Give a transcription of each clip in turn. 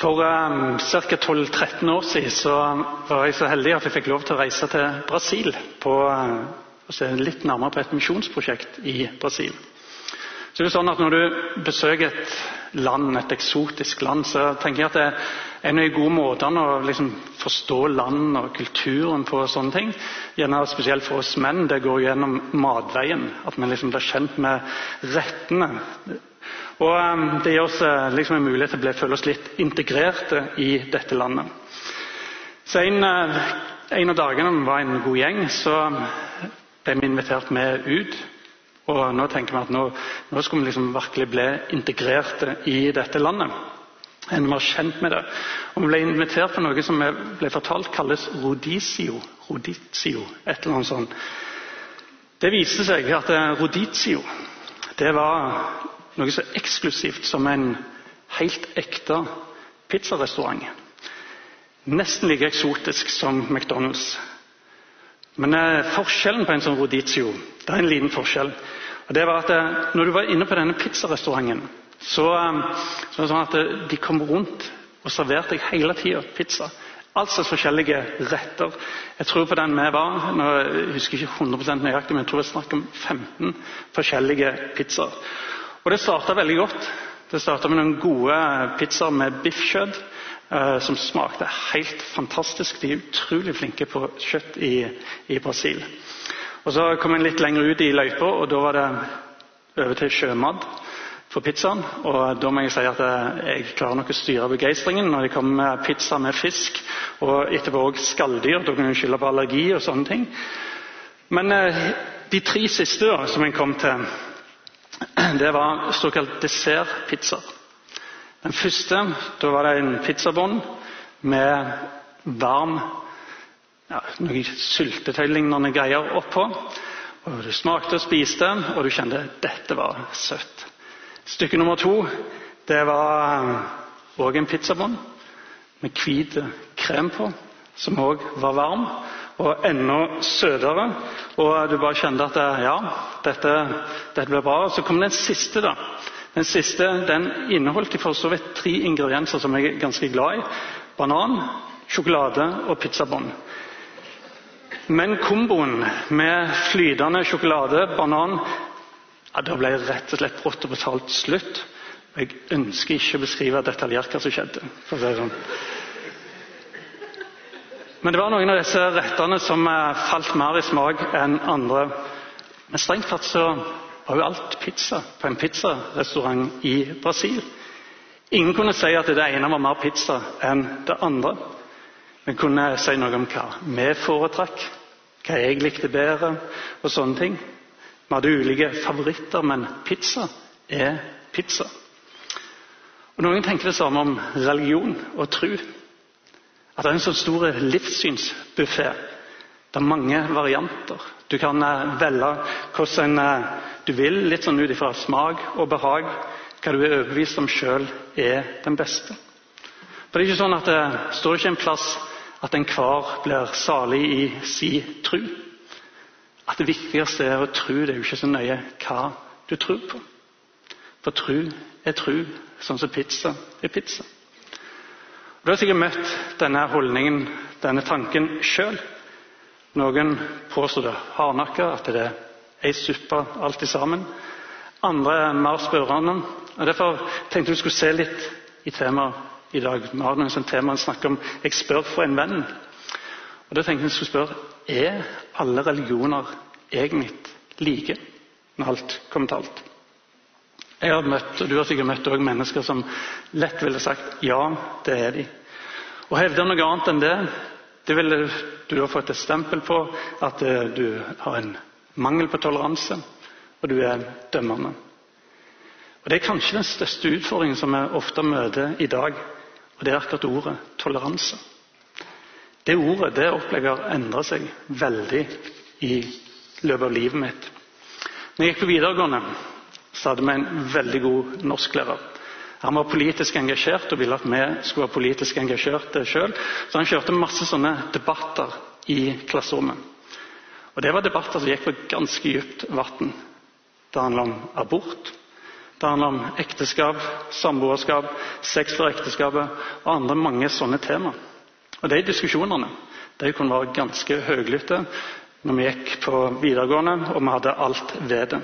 For um, ca. 12-13 år siden så var jeg så heldig at jeg fikk lov til å reise til Brasil på uh, å se litt nærmere på et misjonsprosjekt i Brasil. Så det er sånn at Når du besøker et land, et eksotisk land, så tenker jeg at det er en av de gode måtene å liksom forstå land og kulturen på. sånne ting, gjerne Spesielt for oss menn. Det går gjennom matveien. At vi liksom blir kjent med rettene. Og um, Det gir oss uh, liksom en mulighet til å føle oss litt integrerte i dette landet. Så En, uh, en av dagene vi var en god gjeng, så ble vi invitert med ut og nå vi at nå, skal vi liksom virkelig bli integrerte i dette landet. Vi var kjent med det. Og Vi ble invitert på noe som ble fortalt kalles rodizio. rodizio et eller annet sånt. Det viste seg at eh, rodizio det var noe så eksklusivt som en helt ekte pizzarestaurant. Nesten like eksotisk som McDonald's. Men eh, forskjellen på en sånn rodizio det er en liten forskjell. Og det var at eh, Når du var inne på denne pizzarestauranten, så, eh, så var det sånn at de kom rundt og serverte deg hele tida pizza. Alt slags forskjellige retter. Jeg tror på den vi var, jeg husker ikke 100% nøyaktig, men jeg tror det er snakk om 15 forskjellige pizzaer. Og det starta veldig godt. Det starta med noen gode pizzaer med biffkjøtt. Uh, som smakte helt fantastisk. De er utrolig flinke på kjøtt i, i Brasil. Og Så kom en litt lenger ut i løypa, og da var det over til sjømat for pizzaen. Og da må jeg si at jeg klarer nok å styre begeistringen når det kommer med pizza med fisk, og etterpå òg skalldyr. Da kan du skylde på allergi og sånne ting. Men eh, de tre siste som en kom til, det var såkalt dessertpizza. Den første da var det en pizzabånd med varm ja, noe syltetøylignende greier oppå. Og Du smakte og spiste, og du kjente dette var søtt. Stykke nummer to det var òg en pizzabånd med hvit krem på, som òg var varm. Og enda søtere. Du bare kjente at ja, dette, dette blir bra. Og så kom den siste, da. Den siste den inneholdt for så vidt tre ingredienser som jeg er ganske glad i. Banan, sjokolade og pizzabånd. Men komboen med flytende sjokolade, banan ja, Da ble rett og slett brått og betalt slutt. Jeg ønsker ikke å beskrive detaljert hva som skjedde. for å si sånn. Men det var noen av disse rettene som eh, falt mer i smak enn andre. Men strengt tatt så var jo alt pizza på en pizzarestaurant i Brasil. Ingen kunne si at det ene var mer pizza enn det andre. Vi kunne si noe om hva vi foretrakk, hva jeg likte bedre, og sånne ting. Vi hadde ulike favoritter, men pizza er pizza. Og Noen tenker det samme om religion og tro. At det er en så stor livssynsbuffé. Det er mange varianter. Du kan eh, velge hvordan eh, du vil, litt sånn ut ifra smak og behag. Hva du er overbevist om sjøl er den beste. For Det er ikke sånn at det står ikke en plass at enhver blir salig i si tru. At det viktigste er å tro. Det er jo ikke så nøye hva du tror på. For tru er tru, sånn som pizza er pizza. Du har sikkert møtt denne holdningen, denne tanken sjøl. Noen påstår det hardnakka, at det er ei suppe alt sammen. Andre er mer spørrende. Derfor tenkte jeg vi skulle se litt i temaet i dag. Vi har noen tema å snakke om 'Jeg spør for en venn'. Og Da tenkte jeg skulle spørre er alle religioner egentlig like, når alt kommer til alt. Jeg har møtt, og Du har sikkert møtt også mennesker som lett ville sagt ja, det er de. Å hevde noe annet enn det, det ville du ha fått et stempel på at eh, du har en mangel på toleranse, og du er dømmende. Og Det er kanskje den største utfordringen som vi ofte møter i dag. Og det er akkurat ordet toleranse. Det ordet det opplever jeg har endra seg veldig i løpet av livet mitt. Når jeg gikk på videregående, så hadde vi en veldig god norsklærer. Han var politisk engasjert og ville at vi skulle være politisk engasjerte sjøl. Så han kjørte masse sånne debatter i klasserommet. Og Det var debatter som gikk på ganske dypt vann. Det handla om abort, Det handler om ekteskap, samboerskap, sex før ekteskapet og andre mange sånne tema. Og De diskusjonene de kunne være ganske høylytte når vi gikk på videregående og vi hadde alt ved det.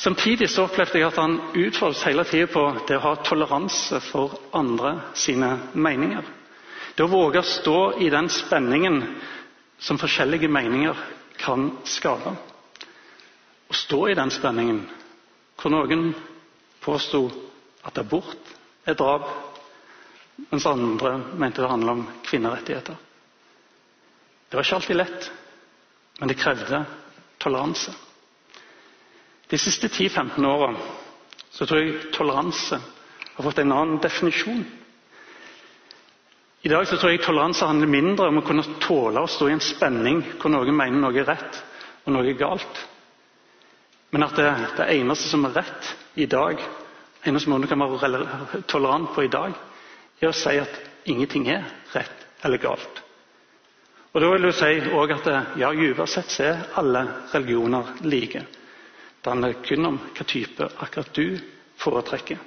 Samtidig så opplevde jeg at han utfordret hele tida på det å ha toleranse for andre sine meninger. Det å våge å stå i den spenningen som forskjellige meninger kan skape. Å stå i den spenningen hvor noen påsto at abort er drap, mens andre mente det handlet om kvinnerettigheter. Det var ikke alltid lett, men det krevde toleranse. De siste 10-15 åra tror jeg toleranse har fått en annen definisjon. I dag så tror jeg toleranse handler mindre om å kunne tåle å stå i en spenning hvor noen mener noe er rett og noe er galt. Men at det, det eneste som er rett i dag, eneste måten du kan være tolerant på i dag, er å si at ingenting er rett eller galt. Og Da vil du si også at ja, dypest sett så er alle religioner like. Det handler kun om hva type akkurat du foretrekker.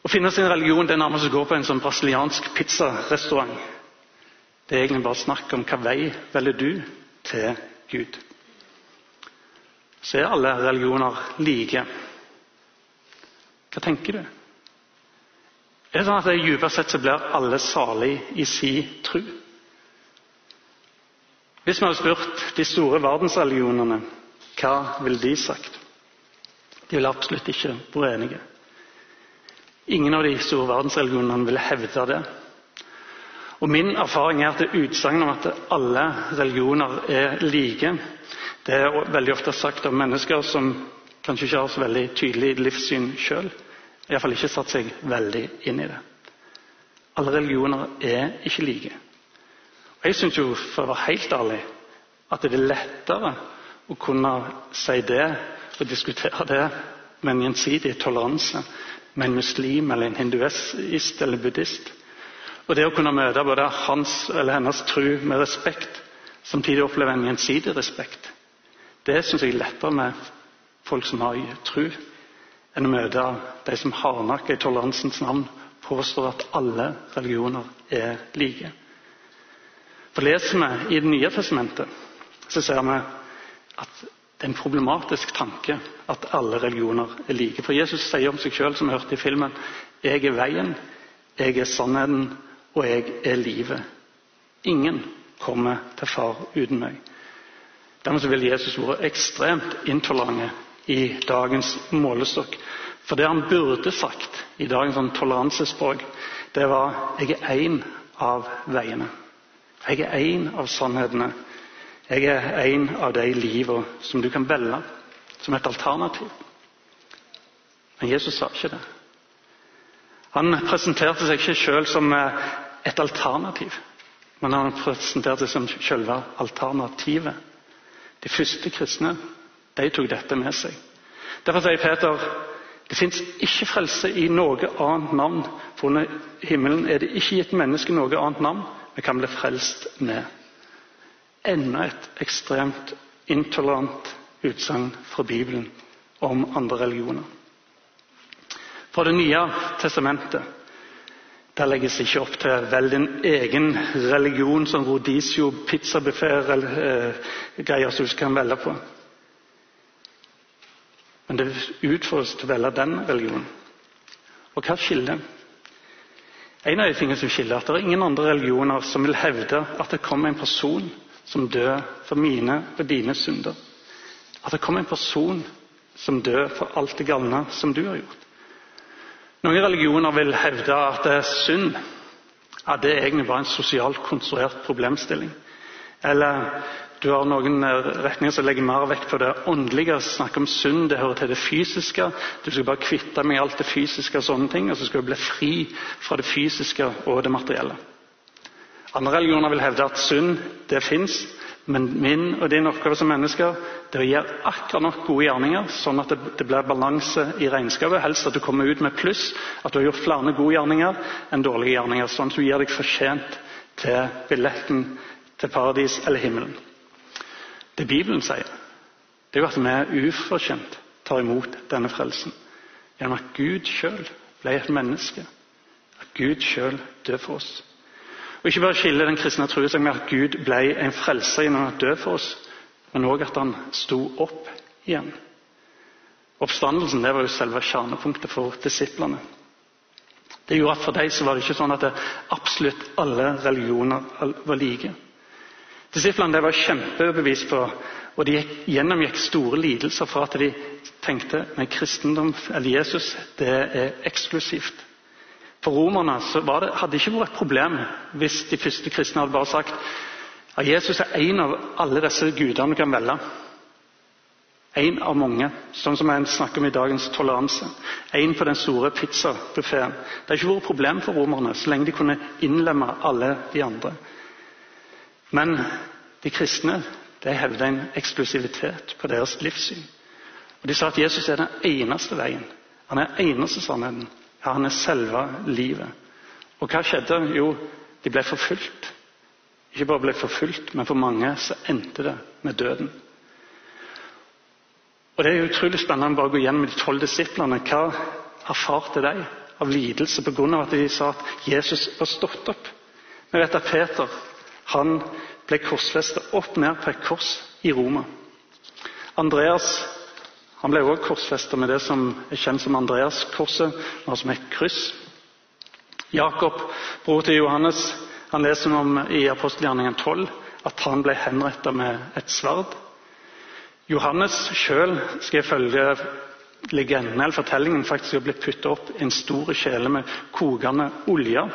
Å finne sin religion det er nærmest å gå på en sånn brasiliansk pizzarestaurant. Det er egentlig bare snakk om hva vei velger du til Gud så er alle religioner like. Hva tenker du? Er det sånn at det dypest sett så blir alle salig i si tru? Hvis vi hadde spurt de store verdensreligionene, hva ville de sagt? De ville absolutt ikke vært enige. Ingen av de store verdensreligionene ville hevde det. Og Min erfaring er at utsagnet om at alle religioner er like, det er veldig ofte sagt av mennesker som kanskje ikke har så veldig tydelig livssyn sjøl. Iallfall ikke satt seg veldig inn i det. Alle religioner er ikke like. Og Jeg syns jo, for å være helt ærlig, at det er lettere å kunne si det og diskutere det med en gjensidig toleranse med en muslim eller en hinduist eller buddhist. Og det å kunne møte både hans eller hennes tro med respekt, samtidig oppleve en gjensidig respekt, det syns jeg er lettere med folk som har tro, enn å møte de som hardnakka i toleransens navn påstår at alle religioner er like. For Leser vi i Det nye testamentet, så ser vi at det er en problematisk tanke at alle religioner er like. For Jesus sier om seg sjøl, som vi hørte i filmen, 'Jeg er veien, jeg er sannheten, og jeg er livet'. Ingen kommer til far uten meg. Dermed vil Jesus være ekstremt intolerant i dagens målestokk. For det han burde sagt i dagens sånn toleransespråk, det var 'Jeg er én av veiene'. Jeg er én av sannhetene. Jeg er en av de livene som du kan velge som et alternativ. Men Jesus sa ikke det. Han presenterte seg ikke selv som eh, et alternativ, men han presenterte seg som selve alternativet. De første kristne de tok dette med seg. Derfor sier Peter det fins ikke frelse i noe annet navn, for under himmelen er det ikke gitt menneske noe annet navn vi kan bli frelst med. Enda et ekstremt intolerant utsagn fra Bibelen om andre religioner. Fra Det nye testamentet der legges det ikke opp til veldig en egen religion som rodisio, pizzabuffé eller eh, som du kan velge på. Men det utfordres til å velge den religionen. Og hva skiller? En av de tingene som skiller, er at det er ingen andre religioner som vil hevde at det kommer en person som dør for mine og dine synder. At det kommer en person som dør for alt det galne som du har gjort. Noen religioner vil hevde at synd at det egentlig bare en sosialt konstruert problemstilling. Eller du har noen retninger som legger mer vekt på det åndelige. Snakker om synd, det hører til det fysiske. Du skal bare kvitte med alt det fysiske, og sånne ting, og så skal du bli fri fra det fysiske og det materielle. Andre religioner vil hevde at synd det fins, men min og din oppgave som mennesker det er å gjøre akkurat nok gode gjerninger, sånn at det, blir balanse i regnskapet. Helst at du kommer ut med pluss, at du har gjort flere gode gjerninger enn dårlige gjerninger. Sånn at du gir deg fortjent til billetten til paradis eller himmelen. Det Bibelen sier, det er jo at vi ufortjent tar imot denne frelsen. Gjennom at Gud sjøl ble et menneske. At Gud sjøl døde for oss. Og Ikke bare skiller den kristne tro seg med at Gud ble en frelser gjennom å dø for oss, men òg at han sto opp igjen. Oppstandelsen det var jo selve kjernepunktet for disiplene. Det gjorde at For dem så var det ikke sånn at absolutt alle religioner var like. Disiplene var kjempebevis på, og de gjennomgikk store lidelser for at de tenkte at kristendom eller Jesus det er eksklusivt. For romerne hadde det ikke vært et problem hvis de første kristne hadde bare sagt at Jesus er en av alle disse gudene du kan velge. En av mange, sånn som en snakker om i dagens toleranse. En på den store pizzabuffeen. Det har ikke vært et problem for romerne så lenge de kunne innlemme alle de andre. Men de kristne de hevder en eksklusivitet på deres livssyn. Og De sa at Jesus er den eneste veien. Han er den eneste sannheten. Ja, han er selve livet. Og hva skjedde? Jo, de ble forfulgt. Ikke bare ble forfulgt, men for mange så endte det med døden. Og Det er utrolig spennende bare å gå gjennom de tolv disiplene. Hva erfarte de av lidelse pga. at de sa at Jesus var stått opp? Vi vet at Peter han ble korsfestet opp ned på et kors i Roma. Andreas han ble også korsfesta med det som er kjent som Andreaskorset, som et kryss. Jakob, bror til Johannes, han leser om i apostelgjerningen 12 at han ble henrettet med et sverd. Johannes sjøl skal ifølge legenden eller fortellingen faktisk ha blitt puttet opp i en stor kjele med kokende olje.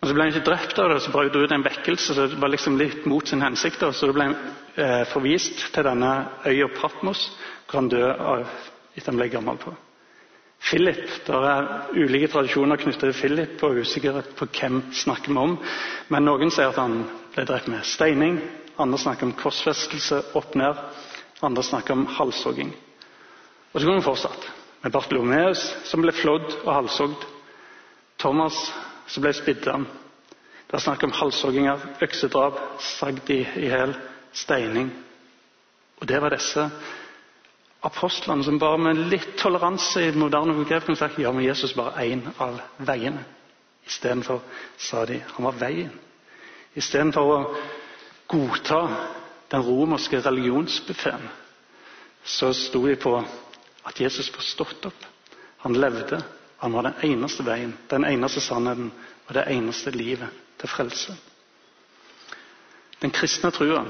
Og Så ble han ikke drept av det, så brøt det ut en vekkelse. så det var liksom litt mot sin hensikt. Så ble han eh, forvist til denne øya Patmos, kan dø av, etter han ble gammel på. Philip, Det er ulike tradisjoner knyttet til Philip og usikkerhet på hvem snakker vi om. Men noen sier at han ble drept med steining. Andre snakker om korsfestelse opp ned. Andre snakker om halshogging. Og så kunne vi fortsatt med Bartolomeus som ble flådd og halshogd. Thomas som ble spidda. Det er snakk om halshogginger, øksedrap, sagd i hjel, steining. Og det var disse apostlene som bare med litt toleranse i moderne begrep kunne sagt ja, men Jesus bare én av veiene. Istedenfor sa de han var veien. Istedenfor å godta den romerske religionsbuffeen, så sto de på at Jesus var stått opp. Han levde. Han var den eneste veien, den eneste sannheten og det eneste livet til frelse. Den kristne trua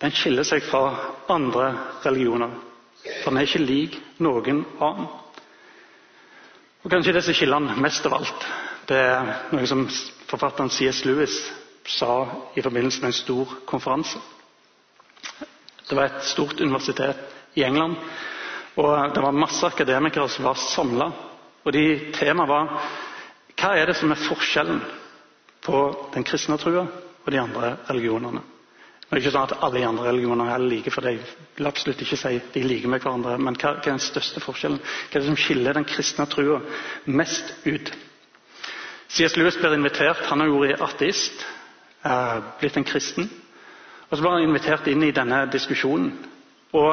den skiller seg fra andre religioner. For den er ikke lik noen annen. Og Kanskje det som skiller den mest av alt, det er noe som forfatteren C.S. Lewis sa i forbindelse med en stor konferanse. Det var et stort universitet i England, og det var masse akademikere som var samla. Og de Temaet var hva er det som er forskjellen på den kristne trua og de andre religionene. Det er ikke sånn at Alle andre religioner er like, for de vil absolutt ikke si de liker med hverandre. Men hva, hva, er den største forskjellen? Hva er det som skiller den kristne trua mest ut? C.S. Lewis blir invitert. Han har vært ateist, eh, blitt en kristen. Og Så blir han invitert inn i denne diskusjonen. Og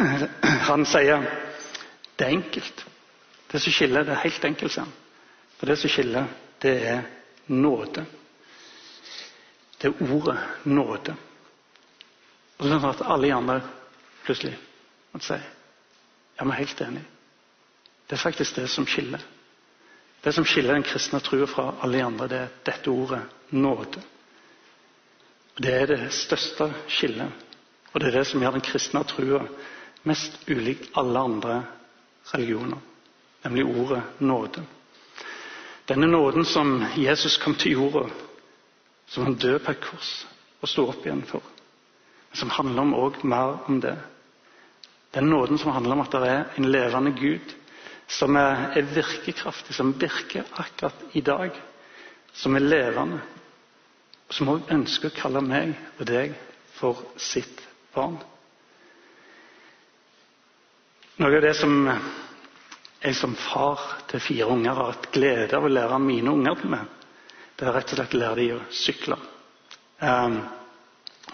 eh, han sier det er enkelt. Det som skiller, det er helt enkelt. sier han. For det som skiller, det er nåde. Er ordet nåde. Og sånn at alle andre plutselig måtte si ja, vi er helt enig. Det er faktisk det som skiller. Det som skiller den kristne trua fra alle de andre, det er dette ordet nåde. Og Det er det største skillet. Og det er det som gjør den kristne trua mest ulik alle andre religioner. Nemlig ordet nåde. Denne nåden som Jesus kom til jorda, som han døde på et kors og sto opp igjen for. Som handler også mer om det. Den nåden som handler om at det er en levende Gud som er, er virkekraftig, som virker akkurat i dag. Som er levende. Og som også ønsker å kalle meg og deg for sitt barn. Noe av det som jeg som far til fire unger har hatt glede av å lære mine unger med. Det er rett og slett å lære dem å sykle. Um,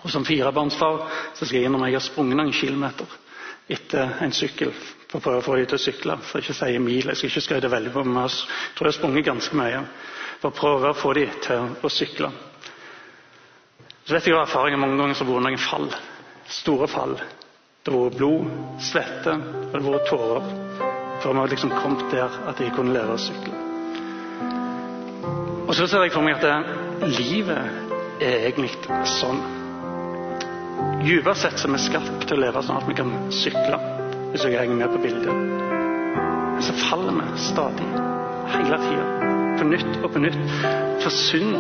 og Som firebarnsfar så skal jeg innrømme jeg har sprunget noen kilometer. etter en sykkel for å prøve å få dem til å sykle. For ikke å si mil. Jeg skal ikke skryte veldig på meg. Jeg tror jeg har sprunget ganske mye for å prøve å få dem til å sykle. Så vet jeg av erfaring mange ganger så har vært noen fall. Store fall. Det har vært blod, svette og det har vært tårer. Før vi har liksom kommet der at de kunne lære å sykle. Og så ser jeg for meg at livet er egentlig sånn. Dypest sett så er vi skapt til å leve sånn at vi kan sykle, hvis jeg henger med på bildet. Men så faller vi stadig. Hele tida. På nytt og på nytt. For synd,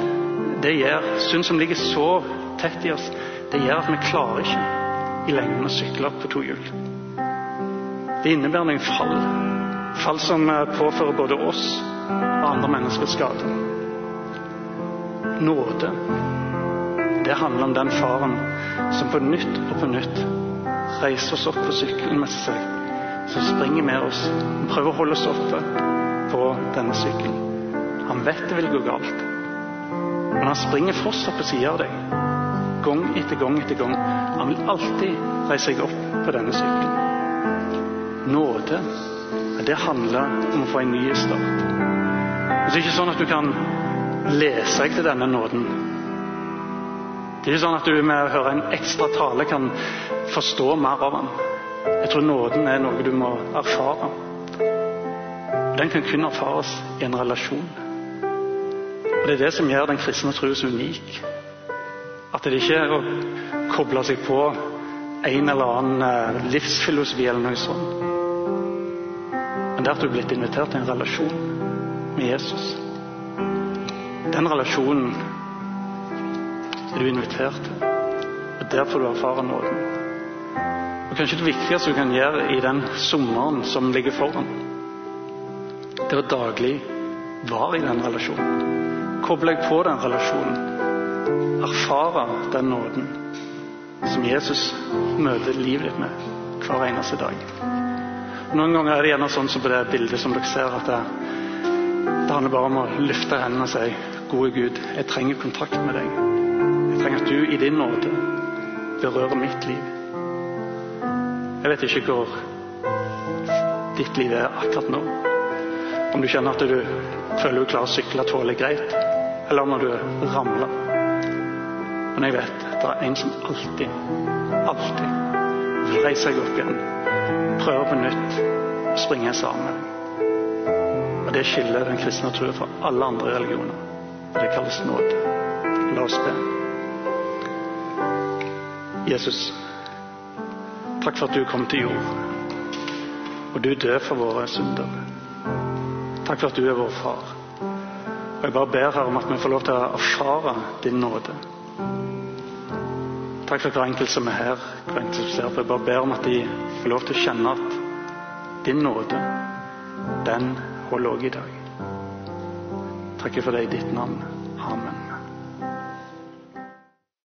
det gjør Synd som ligger så tett i oss, det gjør at vi klarer ikke i lengden å sykle på to hjul. Det innebærer noen fall. Fall som påfører både oss og andre mennesker skade. Nåde, det handler om den faren som på nytt og på nytt reiser oss opp på sykkelen med seg, som springer med oss, prøver å holde oss oppe på denne sykkelen. Han vet det vil gå galt, men han springer fortsatt på siden av deg. Gang etter gang etter gang. Han vil alltid reise seg opp på denne sykkelen. Nåde, det handler om å få en ny start. Det er ikke sånn at du kan lese jeg til denne nåden. Det er ikke sånn at du med å høre en ekstra tale kan forstå mer av den. Jeg tror nåden er noe du må erfare. Den kan kun erfares i en relasjon. Og Det er det som gjør den kristne tro så unik. At det ikke er å koble seg på en eller annen livsfilosofi eller noe sånt. Men det er at du er blitt invitert til en relasjon med Jesus. Den relasjonen er du invitert til. Og Der får du erfare nåden. Og Kanskje det viktigste du kan gjøre i den sommeren som ligger foran, det er å daglig være i den relasjonen. Koble deg på den relasjonen. Erfare den nåden som Jesus møter livet ditt med hver eneste dag. Noen ganger er det gjerne sånn som på det bildet som dere ser, at det, det handler bare om å løfte hendene og si Gode Gud, jeg trenger kontakt med deg. Jeg trenger at du i din nåde berører mitt liv. Jeg vet ikke hvor ditt liv er akkurat nå. Om du kjenner at du føler du klarer å sykle tålelig greit, eller om du ramler. Men jeg vet at det er en som alltid, alltid vil reise seg opp igjen, prøve på nytt springe sammen. Og Det skiller den kristne troen fra alle andre religioner. Og det kalles nåde. La oss be. Jesus, takk for at du kom til jord. Og du døde for våre synder. Takk for at du er vår far. Og Jeg bare ber her om at vi får lov til å erfare din nåde. Takk for hver enkelt som er her. hver enkelt som ser på. Jeg bare ber om at de får lov til å kjenne at din nåde, den holder også i dag. Takker for det i ditt navn. Amen.